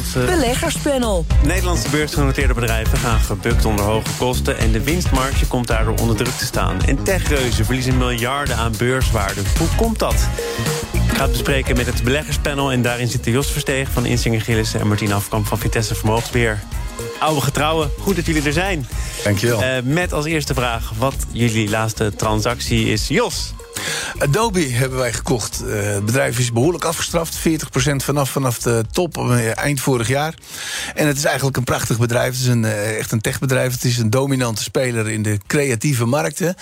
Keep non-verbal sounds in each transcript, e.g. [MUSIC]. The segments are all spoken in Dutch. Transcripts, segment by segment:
Nederlandse... Beleggerspanel. Nederlandse beursgenoteerde bedrijven gaan gebukt onder hoge kosten... en de winstmarge komt daardoor onder druk te staan. En techreuzen verliezen miljarden aan beurswaarde. Hoe komt dat? Ik ga het bespreken met het beleggerspanel... en daarin zitten Jos Versteeg van Insinger Gillissen... en Martien Afkamp van Vitesse Vermogensbeheer. Oude getrouwen, goed dat jullie er zijn. Dankjewel. Uh, met als eerste vraag wat jullie laatste transactie is. Jos, Adobe hebben wij gekocht. Uh, het bedrijf is behoorlijk afgestraft. 40% vanaf, vanaf de top uh, eind vorig jaar. En het is eigenlijk een prachtig bedrijf. Het is een, uh, echt een techbedrijf. Het is een dominante speler in de creatieve markten.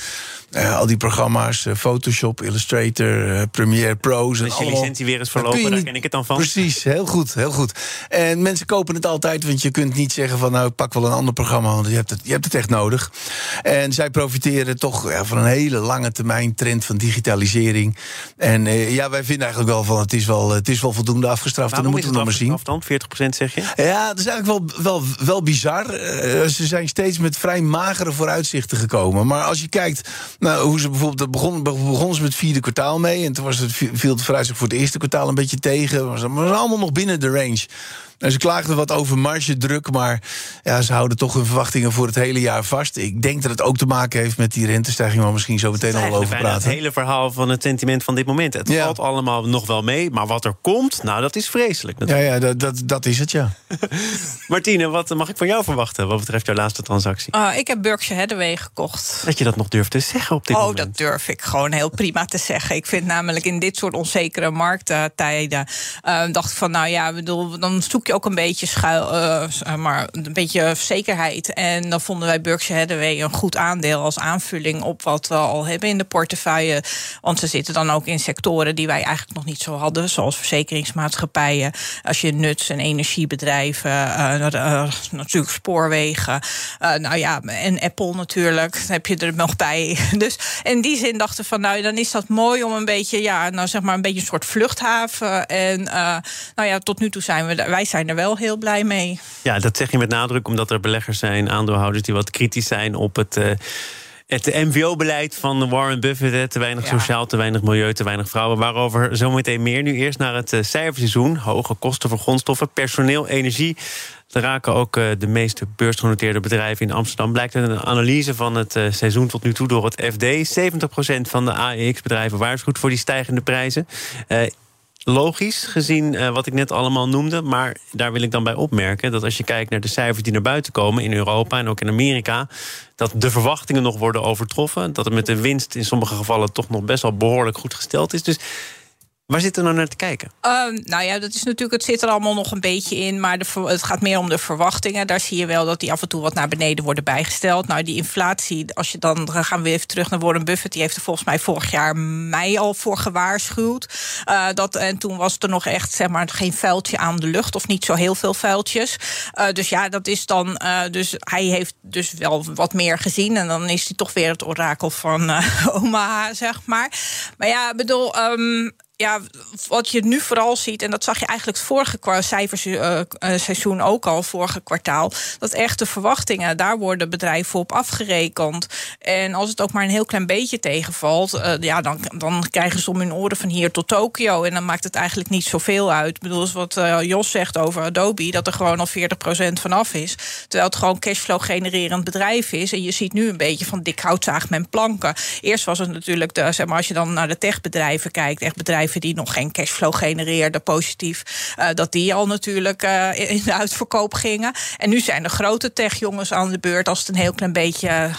Al die programma's, Photoshop, Illustrator, Premiere Pro's. Als je licentie weer is verlopen, daar ken ik het dan van. Precies, heel goed, heel goed. En mensen kopen het altijd, want je kunt niet zeggen van... nou, ik pak wel een ander programma, want je hebt het, je hebt het echt nodig. En zij profiteren toch ja, van een hele lange termijn trend van digitalisering. En ja, wij vinden eigenlijk wel van het is wel, het is wel voldoende afgestraft. Waarom en dan moeten we nog maar zien. dan 40% zeg je? Ja, dat is eigenlijk wel, wel, wel bizar. Uh, ze zijn steeds met vrij magere vooruitzichten gekomen. Maar als je kijkt nou, hoe ze bijvoorbeeld begonnen, begonnen ze met het vierde kwartaal mee. En toen was het, viel het vooruitzicht voor het eerste kwartaal een beetje tegen. Maar waren allemaal nog binnen de range. En ze klaagden wat over margedruk, maar ja, ze houden toch hun verwachtingen voor het hele jaar vast. Ik denk dat het ook te maken heeft met die rentestijging, waar we misschien zo meteen al over praten. Het hele verhaal van het sentiment van dit moment. Het ja. valt allemaal nog wel mee, maar wat er komt, nou, dat is vreselijk. Ja, ja dat, dat, dat is het, ja. [LAUGHS] Martine, wat mag ik van jou verwachten wat betreft jouw laatste transactie? Uh, ik heb Berkshire Hathaway gekocht. Dat je dat nog durft te zeggen op dit oh, moment? Oh, dat durf ik gewoon heel prima te zeggen. Ik vind namelijk in dit soort onzekere markttijden... Uh, dacht ik van, nou ja, bedoel, dan zoek ook een beetje schuil, uh, maar een beetje zekerheid. En dan vonden wij Berkshire Hathaway een goed aandeel als aanvulling op wat we al hebben in de portefeuille. Want ze zitten dan ook in sectoren die wij eigenlijk nog niet zo hadden, zoals verzekeringsmaatschappijen. Als je nuts- en energiebedrijven, uh, natuurlijk spoorwegen. nou ja, en Apple natuurlijk, heb je er nog bij. [LAUGHS] Dus in die zin dachten we van, nou dan is dat mooi om een beetje, ja, nou zeg maar een beetje een soort vluchthaven. En nou ja, tot nu toe zijn we, wij zijn er wel heel blij mee. Ja, dat zeg je met nadruk omdat er beleggers zijn, aandeelhouders die wat kritisch zijn op het. Uh, het MVO-beleid van Warren Buffett. Te weinig ja. sociaal, te weinig milieu, te weinig vrouwen. Waarover zometeen meer. Nu eerst naar het uh, cijferseizoen. Hoge kosten voor grondstoffen, personeel, energie. Er raken ook uh, de meeste beursgenoteerde bedrijven in Amsterdam. Blijkt uit een analyse van het seizoen tot nu toe door het FD. 70% van de AEX-bedrijven waarschuwt voor die stijgende prijzen. Logisch, gezien uh, wat ik net allemaal noemde. Maar daar wil ik dan bij opmerken dat als je kijkt naar de cijfers die naar buiten komen in Europa en ook in Amerika, dat de verwachtingen nog worden overtroffen. Dat het met de winst in sommige gevallen toch nog best wel behoorlijk goed gesteld is. Dus Waar zit er nou naar te kijken? Um, nou ja, dat is natuurlijk, het zit er allemaal nog een beetje in. Maar de, het gaat meer om de verwachtingen. Daar zie je wel dat die af en toe wat naar beneden worden bijgesteld. Nou, die inflatie, als je dan, dan gaan we even terug naar Warren Buffett. Die heeft er volgens mij vorig jaar mei al voor gewaarschuwd. Uh, dat, en toen was er nog echt, zeg maar, geen vuiltje aan de lucht. Of niet zo heel veel vuiltjes. Uh, dus ja, dat is dan. Uh, dus hij heeft dus wel wat meer gezien. En dan is hij toch weer het orakel van [LAUGHS] Omaha, zeg maar. Maar ja, bedoel. Um, ja, wat je nu vooral ziet, en dat zag je eigenlijk het vorige cijferseizoen ook al, vorige kwartaal, dat echt de verwachtingen, daar worden bedrijven op afgerekend. En als het ook maar een heel klein beetje tegenvalt, uh, ja, dan, dan krijgen ze om hun oren van hier tot Tokio. En dan maakt het eigenlijk niet zoveel uit. Ik bedoel, wat Jos zegt over Adobe, dat er gewoon al 40% vanaf is. Terwijl het gewoon cashflow genererend bedrijf is. En je ziet nu een beetje van dik hout zaagt men planken. Eerst was het natuurlijk, de, zeg maar, als je dan naar de techbedrijven kijkt, echt bedrijven die nog geen cashflow genereerden positief, uh, dat die al natuurlijk uh, in de uitverkoop gingen. En nu zijn de grote techjongens aan de beurt als het een heel klein beetje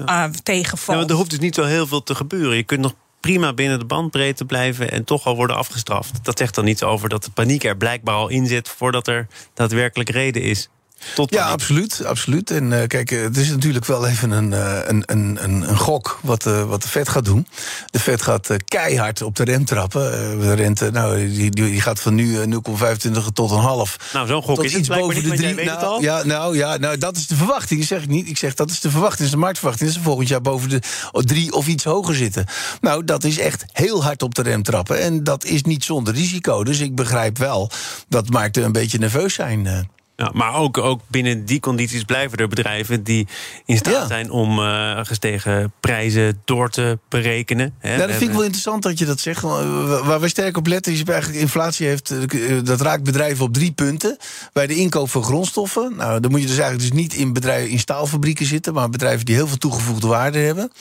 uh, tegenvalt. Ja, er hoeft dus niet zo heel veel te gebeuren. Je kunt nog prima binnen de bandbreedte blijven en toch al worden afgestraft. Dat zegt dan iets over dat de paniek er blijkbaar al in zit voordat er daadwerkelijk reden is. Tot ja, absoluut, absoluut. En uh, kijk, het is natuurlijk wel even een, uh, een, een, een, gok wat, uh, wat de Fed gaat doen. De Fed gaat keihard op de rem trappen. de rente, nou, die, die gaat van nu 0,25 tot een half. Nou, zo'n gok is iets boven de drie. Weet nou, het al? Ja, nou, ja, nou, dat is de verwachting, zeg ik niet. Ik zeg dat is de verwachting, dat is de marktverwachting. Dat ze volgend jaar boven de drie of iets hoger zitten. Nou, dat is echt heel hard op de rem trappen. En dat is niet zonder risico. Dus ik begrijp wel dat markten een beetje nerveus zijn. Ja, maar ook, ook binnen die condities blijven er bedrijven die in staat zijn om uh, gestegen prijzen door te berekenen. Hè. Ja, dat vind ik wel interessant dat je dat zegt. Waar wij sterk op letten is eigenlijk inflatie heeft, eh, dat raakt bedrijven op drie punten. Bij de inkoop van grondstoffen. Nou, dan moet je dus eigenlijk dus niet in bedrijven in staalfabrieken zitten, maar bedrijven die heel veel toegevoegde waarde hebben.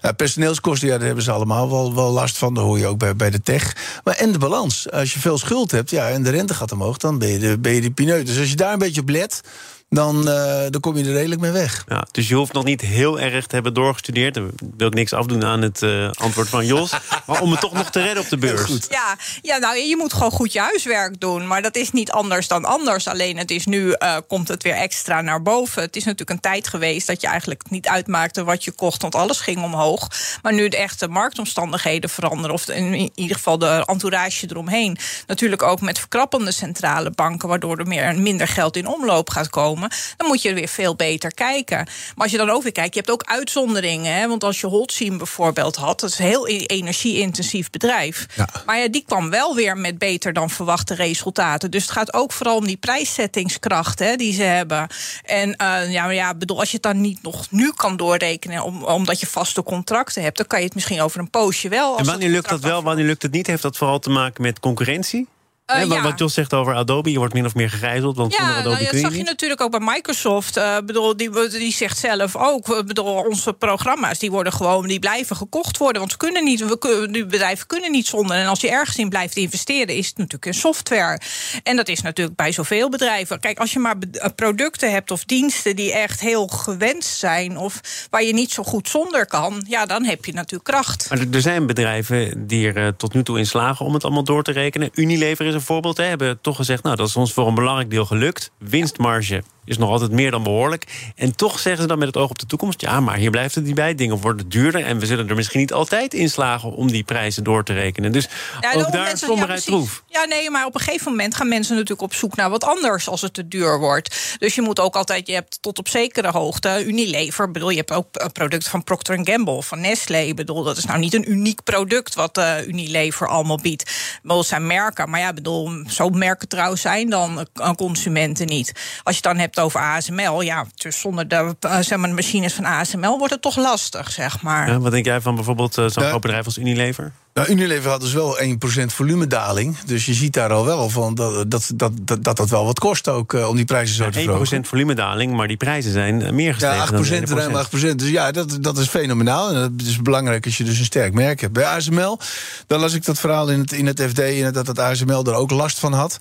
Nou, personeelskosten, ja, daar hebben ze allemaal wel, wel last van. Dat hoor je ook bij, bij de tech. Maar en de balans. Als je veel schuld hebt, ja, en de rente gaat omhoog, dan ben je de, ben je de pineut. Dus als je daar beetje op dan, uh, dan kom je er redelijk mee weg. Ja, dus je hoeft nog niet heel erg te hebben doorgestudeerd. Dan wil ik niks afdoen aan het uh, antwoord van Jos. [LAUGHS] maar om het toch nog te redden op de beurs. Ja, ja, nou, je moet gewoon goed je huiswerk doen. Maar dat is niet anders dan anders. Alleen het is nu, uh, komt het weer extra naar boven. Het is natuurlijk een tijd geweest dat je eigenlijk niet uitmaakte wat je kocht. Want alles ging omhoog. Maar nu de echte marktomstandigheden veranderen. Of in ieder geval de entourage eromheen. Natuurlijk ook met verkrappende centrale banken. Waardoor er meer, minder geld in omloop gaat komen dan moet je weer veel beter kijken. Maar als je dan ook weer kijkt, je hebt ook uitzonderingen. Hè? Want als je Holcim bijvoorbeeld had, dat is een heel energie-intensief bedrijf. Maar ja, die kwam wel weer met beter dan verwachte resultaten. Dus het gaat ook vooral om die prijszettingskracht hè, die ze hebben. En uh, ja, ja, bedoel, als je het dan niet nog nu kan doorrekenen, om, omdat je vaste contracten hebt, dan kan je het misschien over een poosje wel. En wanneer lukt dat wel, wanneer lukt het niet? Heeft dat vooral te maken met concurrentie? Ja. Wat Jos zegt over Adobe, je wordt min of meer gegijzeld. Want ja, Adobe nou, dat zag je, natuurlijk ook bij Microsoft. Uh, bedoel, die, die zegt zelf ook, bedoel, onze programma's die worden gewoon, die blijven gekocht worden. Want we kunnen niet, we, die bedrijven kunnen niet zonder. En als je ergens in blijft investeren, is het natuurlijk in software. En dat is natuurlijk bij zoveel bedrijven. Kijk, als je maar eh, producten hebt of diensten die echt heel gewenst zijn, of waar je niet zo goed zonder kan, ja, dan heb je natuurlijk kracht. Maar er zijn bedrijven die er tot nu toe in slagen om het allemaal door te rekenen. Unilever is voorbeeld. Hè, hebben toch gezegd, nou, dat is ons voor een belangrijk deel gelukt. Winstmarge is nog altijd meer dan behoorlijk. En toch zeggen ze dan met het oog op de toekomst... ja, maar hier blijft het niet bij. Dingen worden duurder en we zullen er misschien niet altijd in slagen... om die prijzen door te rekenen. Dus ja, ook daar is somberheid ja, troef. Ja, nee, maar op een gegeven moment gaan mensen natuurlijk op zoek naar wat anders... als het te duur wordt. Dus je moet ook altijd, je hebt tot op zekere hoogte... Unilever, bedoel, je hebt ook een product van Procter Gamble, van Nestlé. bedoel, dat is nou niet een uniek product wat uh, Unilever allemaal biedt. Wel zijn merken, maar ja, bedoel, zo merkentrouw zijn dan consumenten niet. Als je het dan hebt over ASML, ja, dus zonder de, uh, zeg maar, de machines van ASML wordt het toch lastig, zeg maar. Ja, wat denk jij van bijvoorbeeld uh, zo'n groot bedrijf als Unilever? Nou, Unilever had dus wel 1% volumedaling. Dus je ziet daar al wel van dat dat, dat, dat, dat, wel wat kost ook uh, om die prijzen zo ja, te verhogen. 1% volumedaling, maar die prijzen zijn meer gestegen ja, 8% dan 8%. Dus ja, dat, dat is fenomenaal. En dat is belangrijk als je dus een sterk merk hebt. Bij ASML, dan las ik dat verhaal in het, in het FD... dat het ASML er ook last van had.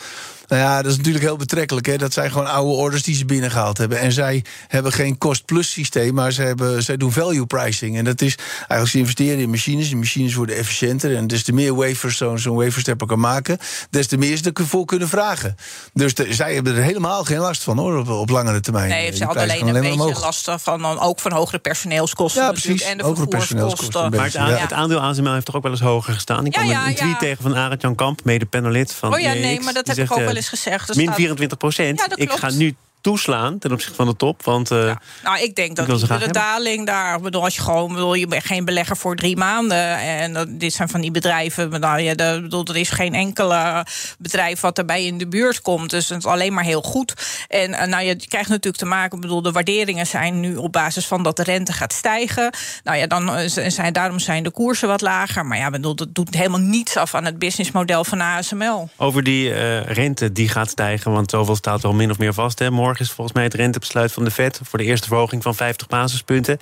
Nou ja, dat is natuurlijk heel betrekkelijk. Hè? Dat zijn gewoon oude orders die ze binnengehaald hebben. En zij hebben geen cost-plus systeem, maar ze hebben, zij doen value pricing. En dat is eigenlijk ze investeren in machines. Die machines worden efficiënter. En des te meer wafers zo'n zo waferstepper kan maken, des te meer ze ervoor kunnen vragen. Dus zij hebben er helemaal geen last van hoor, op, op langere termijn. Nee, ze hadden alleen een beetje last van dan ook van hogere personeelskosten. Ja, precies. En de hogere personeelskosten. Maar het, het, aandeel ASML heeft toch ook wel eens hoger gestaan. Ik kwam een, tweet tegen van Arend Jan Kamp, mede panelid van. Oh ja, nee, maar dat heb ik ook wel eens gezegd. Min 24 procent. ik ga nu toeslaan ten opzichte van de top? Want, uh, Nou, ik denk dat de daling daar... Bedoel, als je gewoon bedoel, je bent geen belegger voor drie maanden... en dat, dit zijn van die bedrijven... Nou, ja, de, bedoel, er is geen enkele bedrijf wat erbij in de buurt komt. Dus het is alleen maar heel goed. En uh, nou, je krijgt natuurlijk te maken... Bedoel, de waarderingen zijn nu op basis van dat de rente gaat stijgen. Nou ja, dan eh, zijn, daarom zijn de koersen wat lager. Maar ja, bedoel, dat doet helemaal niets af aan het businessmodel van ASML. Over die uh, rente die gaat stijgen... want zoveel staat wel min of meer vast, hè, morgen morgen is volgens mij het rentebesluit van de Fed voor de eerste verhoging van 50 basispunten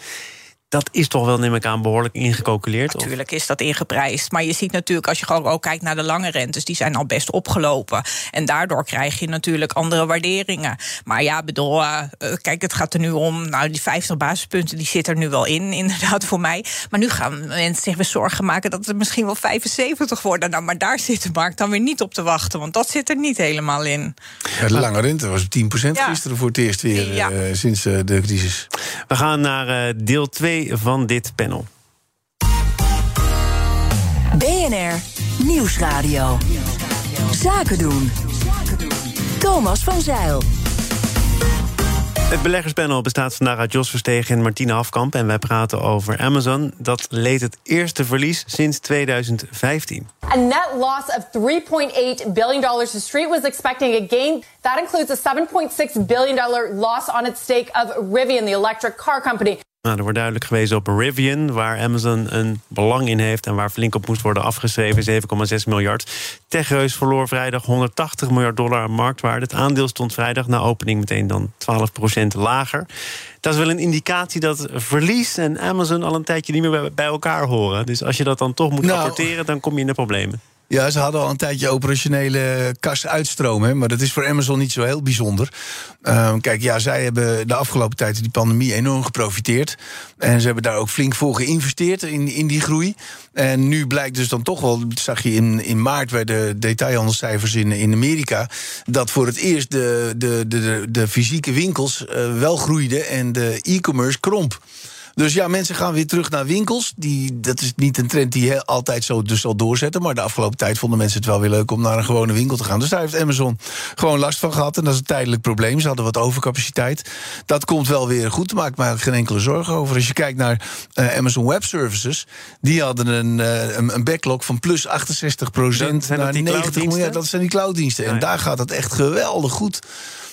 dat is toch wel, neem ik aan, behoorlijk ingecalculeerd? Natuurlijk is dat ingeprijsd. Maar je ziet natuurlijk, als je gewoon ook kijkt naar de lange rentes... die zijn al best opgelopen. En daardoor krijg je natuurlijk andere waarderingen. Maar ja, bedoel, uh, kijk, het gaat er nu om... nou, die 50 basispunten, die zit er nu wel in, [LAUGHS] inderdaad, voor mij. Maar nu gaan mensen zich weer zorgen maken... dat het misschien wel 75 worden. Nou, maar daar zit de markt dan weer niet op te wachten. Want dat zit er niet helemaal in. Ja, de lange rente was 10% gisteren voor het eerst weer... Ja. Uh, sinds uh, de crisis. We gaan naar deel 2 van dit panel. BNR Nieuwsradio. Zaken doen. Thomas van Zeil. Het beleggerspanel bestaat vandaag uit Jos Verstegen en Martine Hafkamp. En wij praten over Amazon. Dat leed het eerste verlies sinds 2015. A net loss of 3.8 billion dollars. The street was expecting a gain. That includes a 7.6 billion dollar loss on its stake of Rivian, the electric car company. Nou, er wordt duidelijk gewezen op Rivian, waar Amazon een belang in heeft en waar flink op moest worden afgeschreven, 7,6 miljard. Techreus verloor vrijdag 180 miljard dollar aan marktwaarde. Het aandeel stond vrijdag na opening meteen dan 12% lager. Dat is wel een indicatie dat verlies en Amazon al een tijdje niet meer bij elkaar horen. Dus als je dat dan toch moet Nou, rapporteren, dan kom je in de problemen. Ja, ze hadden al een tijdje operationele kas uitstromen. Maar dat is voor Amazon niet zo heel bijzonder. Ehm, kijk, ja, zij hebben de afgelopen tijd die pandemie enorm geprofiteerd. En ze hebben daar ook flink voor geïnvesteerd in, in die groei. En nu blijkt dus dan toch wel, dat zag je in, in maart bij de detailhandelscijfers in, in Amerika, dat voor het eerst de, de, de, de, fysieke winkels eh, wel groeiden en de e-commerce kromp. Dus ja, mensen gaan weer terug naar winkels. Die, dat is niet een trend die altijd zo dus zal doorzetten. Maar de afgelopen tijd vonden mensen het wel weer leuk om naar een gewone winkel te gaan. Dus daar heeft Amazon gewoon last van gehad. En dat is een tijdelijk probleem. Ze hadden wat overcapaciteit. Dat komt wel weer goed. Daar maak ik me eigenlijk geen enkele zorgen over. Als je kijkt naar eh, Amazon Web Services. Die hadden een, eh, een, een backlog van plus 68 procent naar die 90 clouddiensten? miljard. Dat zijn die clouddiensten. En daar gaat het echt geweldig goed.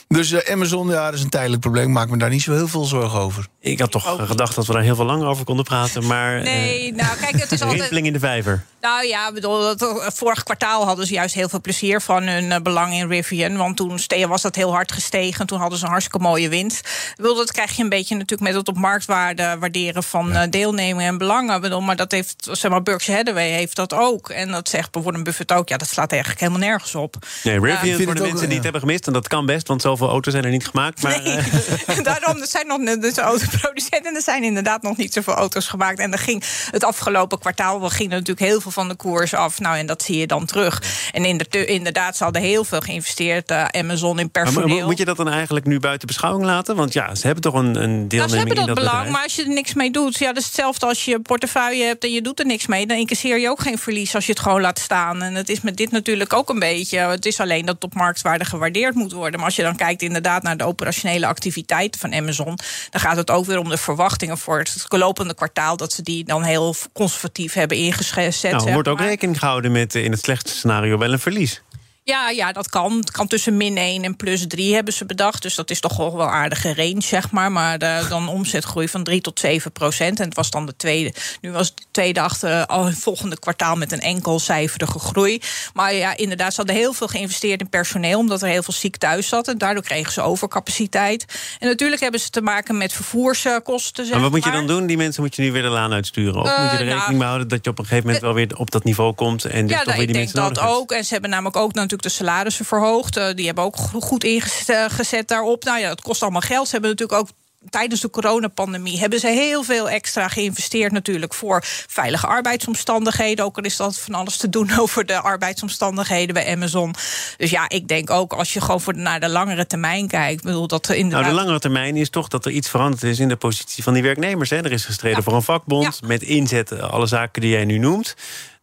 Dus eh, Amazon, ja, dat is een tijdelijk probleem. Maak me daar niet zo heel veel zorgen over. Ik had toch gedacht dat we daar heel veel langer over konden praten, maar... Nee, nou kijk, het is [LAUGHS] eh, altijd. rimpeling in de vijver. Nou ja, ik bedoel, dat, eh, vorig kwartaal hadden ze juist heel veel plezier van hun eh, belang in Rivian. Want toen was dat heel hard gestegen. Toen hadden ze een hartstikke mooie winst. Ik bedoel, dat krijg je een beetje natuurlijk met het op marktwaarde waarderen van eh, deelnemingen en belangen. Bedoel, maar dat heeft, zeg maar, Berkshire Hathaway heeft dat ook. En dat zegt bijvoorbeeld Buffett ook. Ja, dat slaat eigenlijk helemaal nergens op. Nee, Rivian vind voor de ook, mensen die ja. het hebben gemist. En dat kan best, want zoveel auto's zijn er niet gemaakt. Maar Nee, eh, [LAUGHS] daarom, er zijn nog dus autoproducenten en er zijn inderdaad nog niet zoveel auto's gemaakt. En er ging het afgelopen kwartaal wel ging er natuurlijk heel veel van de koers af. Nou, en dat zie je dan terug. En in de, inderdaad, ze hadden heel veel geïnvesteerd, eh, Amazon in maar personeel. moet je dat dan eigenlijk nu buiten beschouwing laten? Want ja, ze hebben toch een, een deelneming Nou, ze hebben dat, dat belang, bedrijf. maar als je er niks mee doet... Ja, dat is hetzelfde als je portefeuille hebt en je doet er niks mee... dan incasseer je ook geen verlies als je het gewoon laat staan. En het is met dit natuurlijk ook een beetje... het is alleen dat het op marktwaarde gewaardeerd moet worden. Maar als je dan kijkt inderdaad naar de operationele activiteiten van Amazon... dan gaat het ook weer om de verwachtingen voor het lopende kwartaal... dat ze die dan heel conservatief hebben ingezet. Nou, er wordt ook maar. rekening gehouden met eh, in het slechtste scenario wel een verlies. Ja, ja, dat kan. Het kan tussen min 1 en plus 3 hebben ze bedacht. Dus dat is toch wel een aardige range, zeg maar. Maar de, [LAUGHS] dan omzetgroei van 3 tot 7 procent. En het was dan de tweede. Nu was het de tweede achter al het volgende kwartaal met een enkel cijferige groei. Maar ja, inderdaad, ze hadden heel veel geïnvesteerd in personeel, omdat er heel veel ziek thuis zat. En daardoor kregen ze overcapaciteit. En natuurlijk hebben ze te maken met vervoerskosten. Zeg Maar wat moet je dan doen? Die mensen moet je nu weer de laan uitsturen. Of Eh, moet je er nou, rekening mee houden dat je op een gegeven moment wel weer op dat niveau komt en dus Ja, toch nou, weer die ik mensen denk dat nodig ook. En ze hebben namelijk ook natuurlijk de salarissen verhoogd. Eh, die hebben ook go- goed ingezet daarop. Nou ja, dat kost allemaal geld. Ze hebben natuurlijk ook tijdens de coronapandemie hebben ze heel veel extra geïnvesteerd natuurlijk voor veilige arbeidsomstandigheden. Ook al is dat van alles te doen [LAUGHS] over de arbeidsomstandigheden bij Amazon. Dus ja, ik denk ook als je gewoon voor de, naar de langere termijn kijkt, bedoel dat er inderdaad. Nou, de langere termijn is toch dat er iets veranderd is in de positie van die werknemers. Hè? Er is gestreden Ja. voor een vakbond met inzet, eh, alle zaken die jij nu noemt.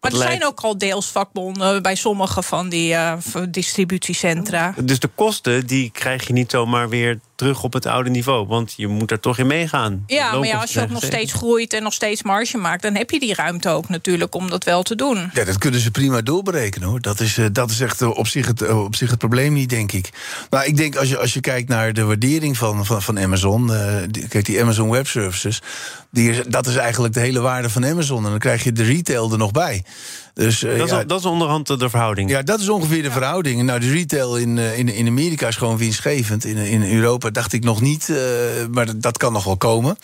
Maar er zijn ook al deels vakbonden bij sommige van die eh, distributiecentra. Dus de kosten die krijg je niet zomaar weer terug op het oude niveau. Want je moet er toch in meegaan. Ja, maar ja, als je ook nog steeds groeit en nog steeds marge maakt, dan heb je die ruimte ook natuurlijk om dat wel te doen. Ja, dat kunnen ze prima doorberekenen hoor. Dat is, eh, dat is echt eh, op zich, het, op zich het probleem niet, denk ik. Maar ik denk als je, als je kijkt naar de waardering van, van, van Amazon. eh, die, kijk, die Amazon Web Services. Die dat is eigenlijk de hele waarde van Amazon. En dan krijg je de retail er nog bij. Dus, eh, Dat is, ja, dat is onderhand de verhouding. ja, dat is ongeveer de verhouding. Nou, de retail in, eh, in, in Amerika is gewoon winstgevend. In, in Europa dacht ik nog niet, eh, maar dat kan nog wel komen.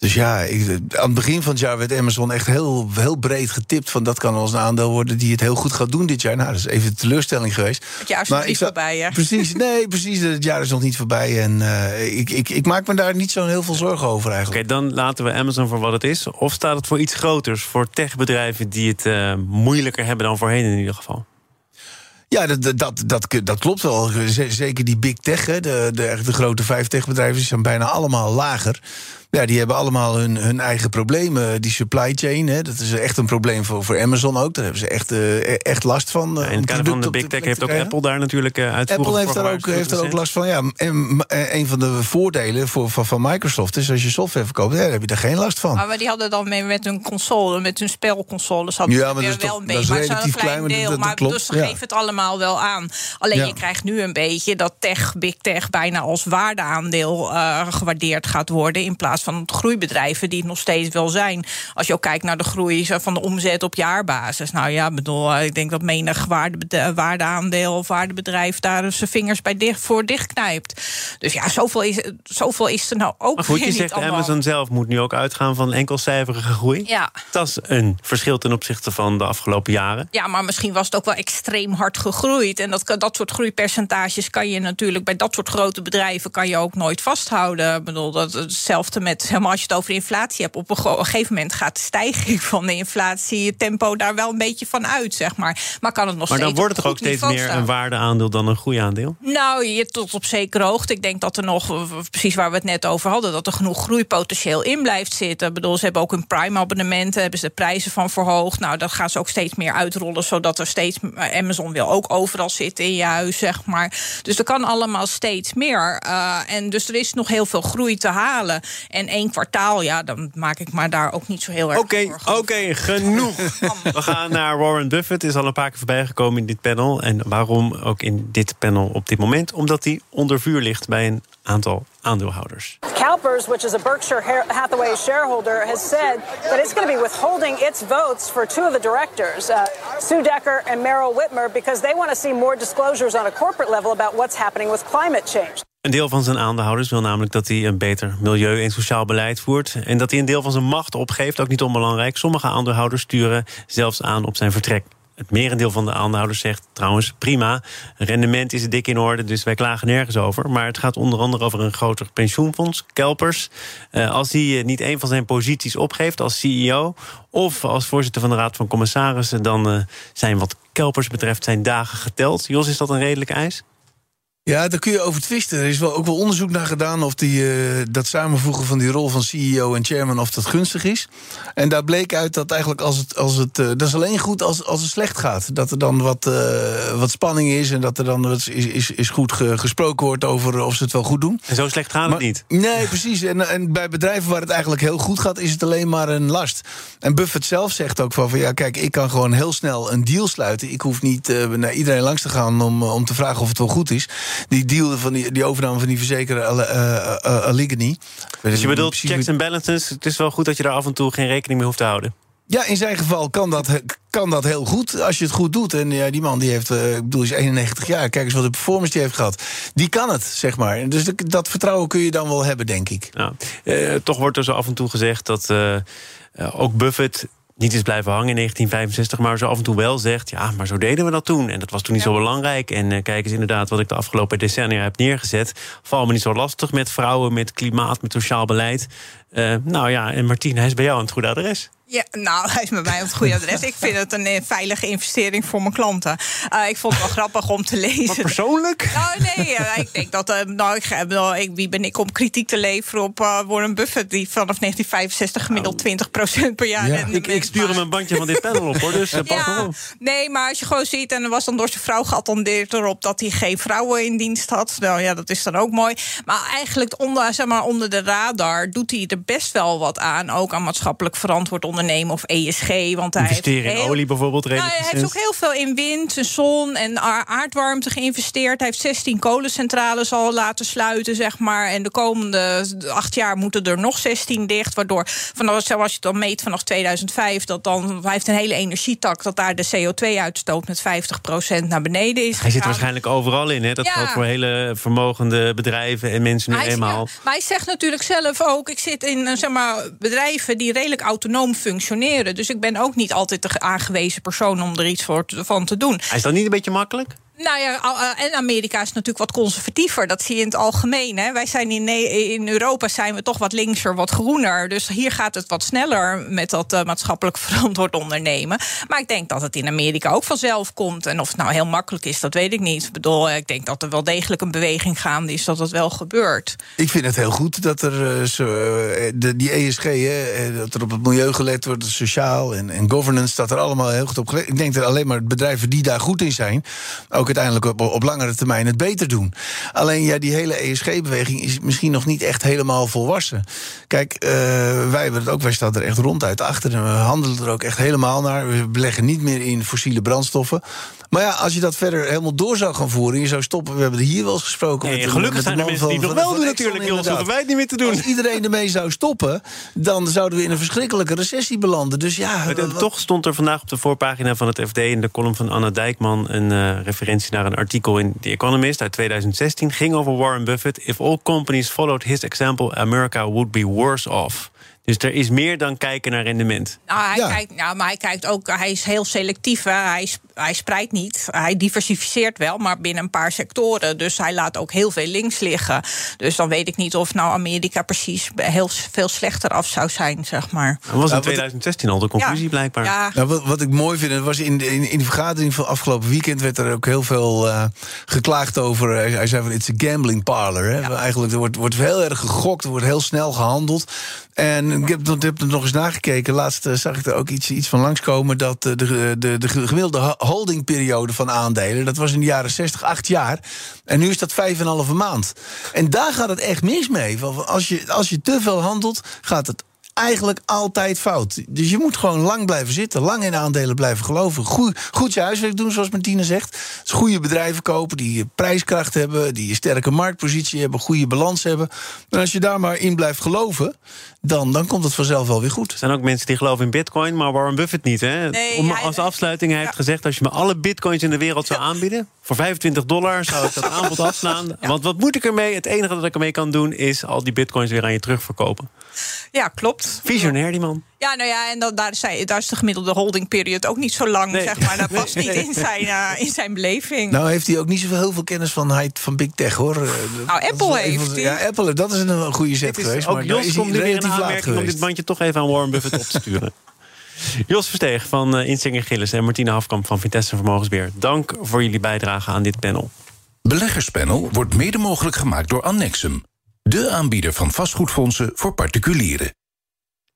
Dus ja, ik, aan het begin van het jaar werd Amazon echt heel, heel breed getipt... van dat kan als een aandeel worden die het heel goed gaat doen dit jaar. Nou, dat is even een teleurstelling geweest. Het jaar is Maar nog niet voorbij, hè? Precies, nee, precies. Het jaar is nog niet voorbij. En eh, ik, ik, ik maak me daar niet zo'n heel veel zorgen over Oké, eigenlijk. dan laten we Amazon voor wat het is. Of staat het voor iets groters? Voor techbedrijven die het eh, moeilijker hebben dan voorheen in ieder geval. Ja, dat, dat, dat, dat, klopt wel. Zeker die big tech, hè, de, de, echt de grote vijf techbedrijven, die zijn bijna allemaal lager. Ja, die hebben allemaal hun, hun eigen problemen. Die supply chain, hè, dat is echt een probleem voor, voor Amazon ook. Daar hebben ze echt, uh, echt last van. Uh, in het kader van de Big Tech heeft ook Apple daar natuurlijk uh, uitvoerig Apple heeft er ook, heeft er ook last van. Ja, en een van de voordelen voor, van, van Microsoft is als je software verkoopt, ja, dan heb je daar geen last van. Maar die hadden dan mee met hun console, met hun spelconsoles, hadden ja, maar dat is wel toch, een beetje. Dat is maar relatief een klein deel. dat, dat maar klopt. dus ja. geef het allemaal wel aan. Alleen Ja. je krijgt nu een beetje dat tech, big tech, bijna als waardeaandeel eh, gewaardeerd gaat worden. In plaats van groeibedrijven die het nog steeds wel zijn. Als je ook kijkt naar de groei van de omzet op jaarbasis. Nou ja, bedoel, eh, ik denk dat menig waarde, waardeaandeel of waardebedrijf daar zijn vingers bij dicht, voor dichtknijpt. Dus ja, zoveel is, zoveel is er nou ook Maar goed, je niet zegt allemaal. Amazon zelf moet nu ook uitgaan van enkelcijferige groei. Ja. Dat is een verschil ten opzichte van de afgelopen jaren. Ja, maar misschien was het ook wel extreem hard gegroeid. En dat, dat soort groeipercentages kan je natuurlijk bij dat soort grote bedrijven kan je ook nooit vasthouden. Ik bedoel, dat hetzelfde met helemaal als je het over inflatie hebt. Op een, gegeven moment gaat de stijging van de inflatie tempo daar wel een beetje van uit, zeg maar. Maar kan het nog Maar dan steeds wordt het toch ook steeds meer staan? een waardeaandeel dan een groeiaandeel? Nou, je tot op zekere hoogte. Ik denk dat er nog, precies waar we het net over hadden, dat er genoeg groeipotentieel in blijft zitten. Ik bedoel, ze hebben ook hun Prime-abonnementen, hebben ze de prijzen van verhoogd. Nou, dat gaan ze ook steeds meer uitrollen, zodat er steeds. Amazon wil ook overal zitten in je huis, zeg maar. Dus er kan allemaal steeds meer. Eh, en dus er is nog heel veel groei te halen. En één kwartaal, ja, dan maak ik maar daar ook niet zo heel erg Oké, voor. oké, genoeg. [LAUGHS] We gaan naar Warren Buffett. Is al een paar keer voorbij gekomen in dit panel. En waarom ook in dit panel op dit moment? Omdat hij onder vuur ligt bij een aantal aandeelhouders. CalPERS, which is a Berkshire Ha- Hathaway shareholder, has said that it's going to be withholding its votes for two of the directors, uh, Sue Decker and Meryl Whitmer, because they want to see more disclosures on a corporate level about what's happening with climate change. Een deel van zijn aandeelhouders wil namelijk dat hij een beter milieu- en sociaal beleid voert. En dat hij een deel van zijn macht opgeeft, ook niet onbelangrijk. Sommige aandeelhouders sturen zelfs aan op zijn vertrek. Het merendeel van de aandeelhouders zegt trouwens prima. Rendement is dik in orde, dus wij klagen nergens over. Maar het gaat onder andere over een groter pensioenfonds, Kelpers. Eh, als hij eh, niet een van zijn posities opgeeft als CEO of als voorzitter van de Raad van Commissarissen, dan eh, zijn wat Kelpers betreft zijn dagen geteld. Jos, is dat een redelijke eis? Ja, daar kun je over twisten. Er is wel ook wel onderzoek naar gedaan of die, eh, dat samenvoegen van die rol van CEO en chairman of dat gunstig is. En daar bleek uit dat eigenlijk als het, als het eh, dat is alleen goed als, als het slecht gaat. Dat er dan wat, eh, wat spanning is en dat er dan wat is, is, is goed ge- gesproken wordt over of ze het wel goed doen. En zo slecht gaat het niet. Nee, precies. En, en bij bedrijven waar het eigenlijk heel goed gaat, is het alleen maar een last. En Buffett zelf zegt ook van, van ja, kijk, ik kan gewoon heel snel een deal sluiten. Ik hoef niet naar iedereen langs te gaan om, om te vragen of het wel goed is. Die deal van die, die overname van die verzekeraar uh, uh, uh, Allegheny. Dus je bedoelt checks en balances. Het is wel goed dat je daar af en toe geen rekening mee hoeft te houden. Ja, in zijn geval kan dat, kan dat heel goed als je het goed doet. En ja, die man die heeft, eh, ik bedoel, is 91 jaar. Kijk eens wat de performance die heeft gehad. Die kan het, zeg maar. Dus dat- vertrouwen kun je dan wel hebben, denk ik. Nou, eh, toch wordt er zo af en toe gezegd dat eh, eh, ook Buffett niet is blijven hangen in 1965, maar zo af en toe wel zegt: ja, maar zo deden we dat toen. En dat was toen niet zo belangrijk. En eh, kijk eens inderdaad wat ik de afgelopen decennia heb neergezet. Val me niet zo lastig met vrouwen, met klimaat, met sociaal beleid. Eh, nou ja, en Martien, hij is bij jou aan het goede adres. Ja, nou, [LAUGHS] hij is met mij op het goede adres. Ik vind het een eh, veilige investering voor mijn klanten. Eh, ik vond het wel grappig om te [LAUGHS] lezen. Wat persoonlijk? Nou, nee, eh, ik denk dat. nou, ik, bedoel, ik, wie ben ik om kritiek te leveren op Warren Buffett, die vanaf 1965 gemiddeld 20% per jaar. Ja. Ik, ik stuur hem een bandje van dit panel op, hoor. Dus [LAUGHS] pas maar Ja, op. nee, maar als je gewoon ziet, en er was dan door zijn vrouw geattendeerd erop dat hij geen vrouwen in dienst had. Nou ja, dat is dan ook mooi. Maar eigenlijk onder, zeg maar, onder de radar doet hij er best wel wat aan. Ook aan maatschappelijk verantwoord ondernemen of ESG. Want hij Investeren heeft in heel- olie bijvoorbeeld, nou, hij heeft ook heel veel in wind, en zon en aardwarmte geïnvesteerd. Hij heeft 16 kolencentrales al laten sluiten, zeg maar. En de komende acht jaar moeten er nog 16 dicht. Waardoor, vanaf, als je het dan meet vanaf 2005, dat dan, hij heeft een hele energietak, dat daar de CO2-uitstoot met 50% naar beneden is. Hij zit waarschijnlijk overal in. Hè? Dat Ja. geldt voor hele vermogende bedrijven en mensen nu Hij, eenmaal. ja, maar hij zegt natuurlijk zelf ook: ik zit in eh, zeg maar, bedrijven die redelijk autonoom functioneren. Dus ik ben ook niet altijd de aangewezen persoon om er iets voor van te doen. Is dan niet een beetje makkelijk? Nou ja, eh, en Amerika is natuurlijk wat conservatiever. Dat zie je in het algemeen. Hè. Wij zijn in, in Europa zijn we toch wat linkser, wat groener. Dus hier gaat het wat sneller met dat uh, maatschappelijk [LAUGHS] verantwoord ondernemen. Maar ik denk dat het in Amerika ook vanzelf komt. En of het nou heel makkelijk is, dat weet ik niet. Ik bedoel, ik denk dat er wel degelijk een beweging gaande is dat het wel gebeurt. Ik vind het heel goed dat er die ESG, hè, dat er op het milieu gelet wordt, sociaal en, en governance, dat er allemaal heel goed op gelet. Ik denk dat alleen maar bedrijven die daar goed in zijn, ook uiteindelijk op, op langere termijn het beter doen. Alleen ja, die hele ESG-beweging is misschien nog niet echt helemaal volwassen. Kijk, uh, wij hebben het ook, wij staan er echt ronduit achter en we handelen er ook echt helemaal naar. We beleggen niet meer in fossiele brandstoffen. Maar ja, als je dat verder helemaal door zou gaan voeren... je zou stoppen, we hebben er hier wel eens gesproken... Nee, met gelukkig met zijn er mensen die nog wel doen natuurlijk, hoeven wij het niet meer te doen. Als iedereen ermee zou stoppen... dan zouden we in een verschrikkelijke recessie belanden. Dus ja... Maar, wat... Toch stond er vandaag op de voorpagina van het FD... in de column van Anna Dijkman... een uh, referentie naar een artikel in The Economist uit 2016. ging over Warren Buffett. If all companies followed his example... America would be worse off. Dus er is meer dan kijken naar rendement. Nou, hij, kijkt, nou, maar hij kijkt ook, hij is heel selectief. Hè. Hij, hij spreidt niet. Hij diversificeert wel, maar binnen een paar sectoren. Dus hij laat ook heel veel links liggen. Dus dan weet ik niet of nou Amerika precies heel veel slechter af zou zijn, zeg maar. Dat was in 2016 al de conclusie, blijkbaar. Ja. Nou, wat, wat, ik mooi vind, was in de, in, in de vergadering van afgelopen weekend werd er ook heel veel uh, geklaagd over. Hij zei van: it's a gambling parlor. Hè. Eigenlijk er wordt, wordt heel erg gegokt, er wordt heel snel gehandeld. En ik heb, ik heb er nog eens nagekeken. Laatst uh, zag ik er ook iets, iets van langskomen dat uh, de, de, de gemiddelde holdingperiode van aandelen, dat was in de jaren 60 acht jaar. En nu is dat vijf en een halve maand. En daar gaat het echt mis mee. Als je, als je te veel handelt, gaat het eigenlijk altijd fout. Dus je moet gewoon lang blijven zitten, lang in aandelen blijven geloven. Goed, goed je huiswerk doen, zoals Martine zegt. Dus goede bedrijven kopen die prijskracht hebben, die een sterke marktpositie hebben, goede balans hebben. En als je daar maar in blijft geloven, dan, dan komt het vanzelf wel weer goed. Er zijn ook mensen die geloven in bitcoin, maar Warren Buffett niet. Hè? Nee, Om, als afsluiting, hij heeft gezegd... als je me alle bitcoins in de wereld zou aanbieden... voor 25 dollar zou ik dat [LAUGHS] aanbod afslaan. Want wat moet ik ermee? Het enige dat ik ermee kan doen... is al die bitcoins weer aan je terugverkopen. Ja, klopt. Visionair, die man. Ja, nou ja, en dan, daar, is, daar is de gemiddelde holdingperiode ook niet zo lang, zeg maar. Dat [LAUGHS] past niet in zijn, uh, in zijn beleving. Nou heeft hij ook niet zoveel heel veel kennis van, van Big Tech, hoor. Nou, Apple heeft. Ja, Apple, dat is een goede zet geweest. Ook maar Jos komt nu weer een aanmerking om dit bandje toch even aan Warren Buffett op te sturen. [LAUGHS] Jos Versteeg van uh, Insinger Gillis en Martina Hafkamp van Vitesse Vermogensbeheer. Dank voor jullie bijdrage aan dit panel. Beleggerspanel wordt mede mogelijk gemaakt door Annexum. De aanbieder van vastgoedfondsen voor particulieren.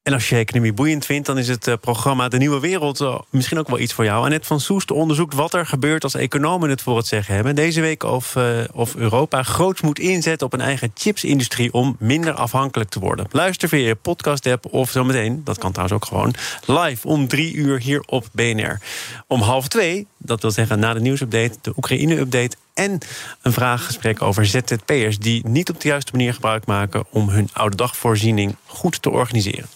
En als je economie boeiend vindt, dan is het uh, programma De Nieuwe Wereld uh, misschien ook wel iets voor jou. Annette van Soest onderzoekt wat er gebeurt als economen het voor het zeggen hebben. Deze week of, uh, of Europa groots moet inzetten op een eigen chipsindustrie om minder afhankelijk te worden. Luister via je podcast-app of zometeen, dat kan trouwens ook gewoon, live om drie uur hier op BNR. Om half twee, dat wil zeggen na de nieuwsupdate, de Oekraïne-update en een vraaggesprek over ZZP'ers die niet op de juiste manier gebruik maken om hun oude dagvoorziening goed te organiseren.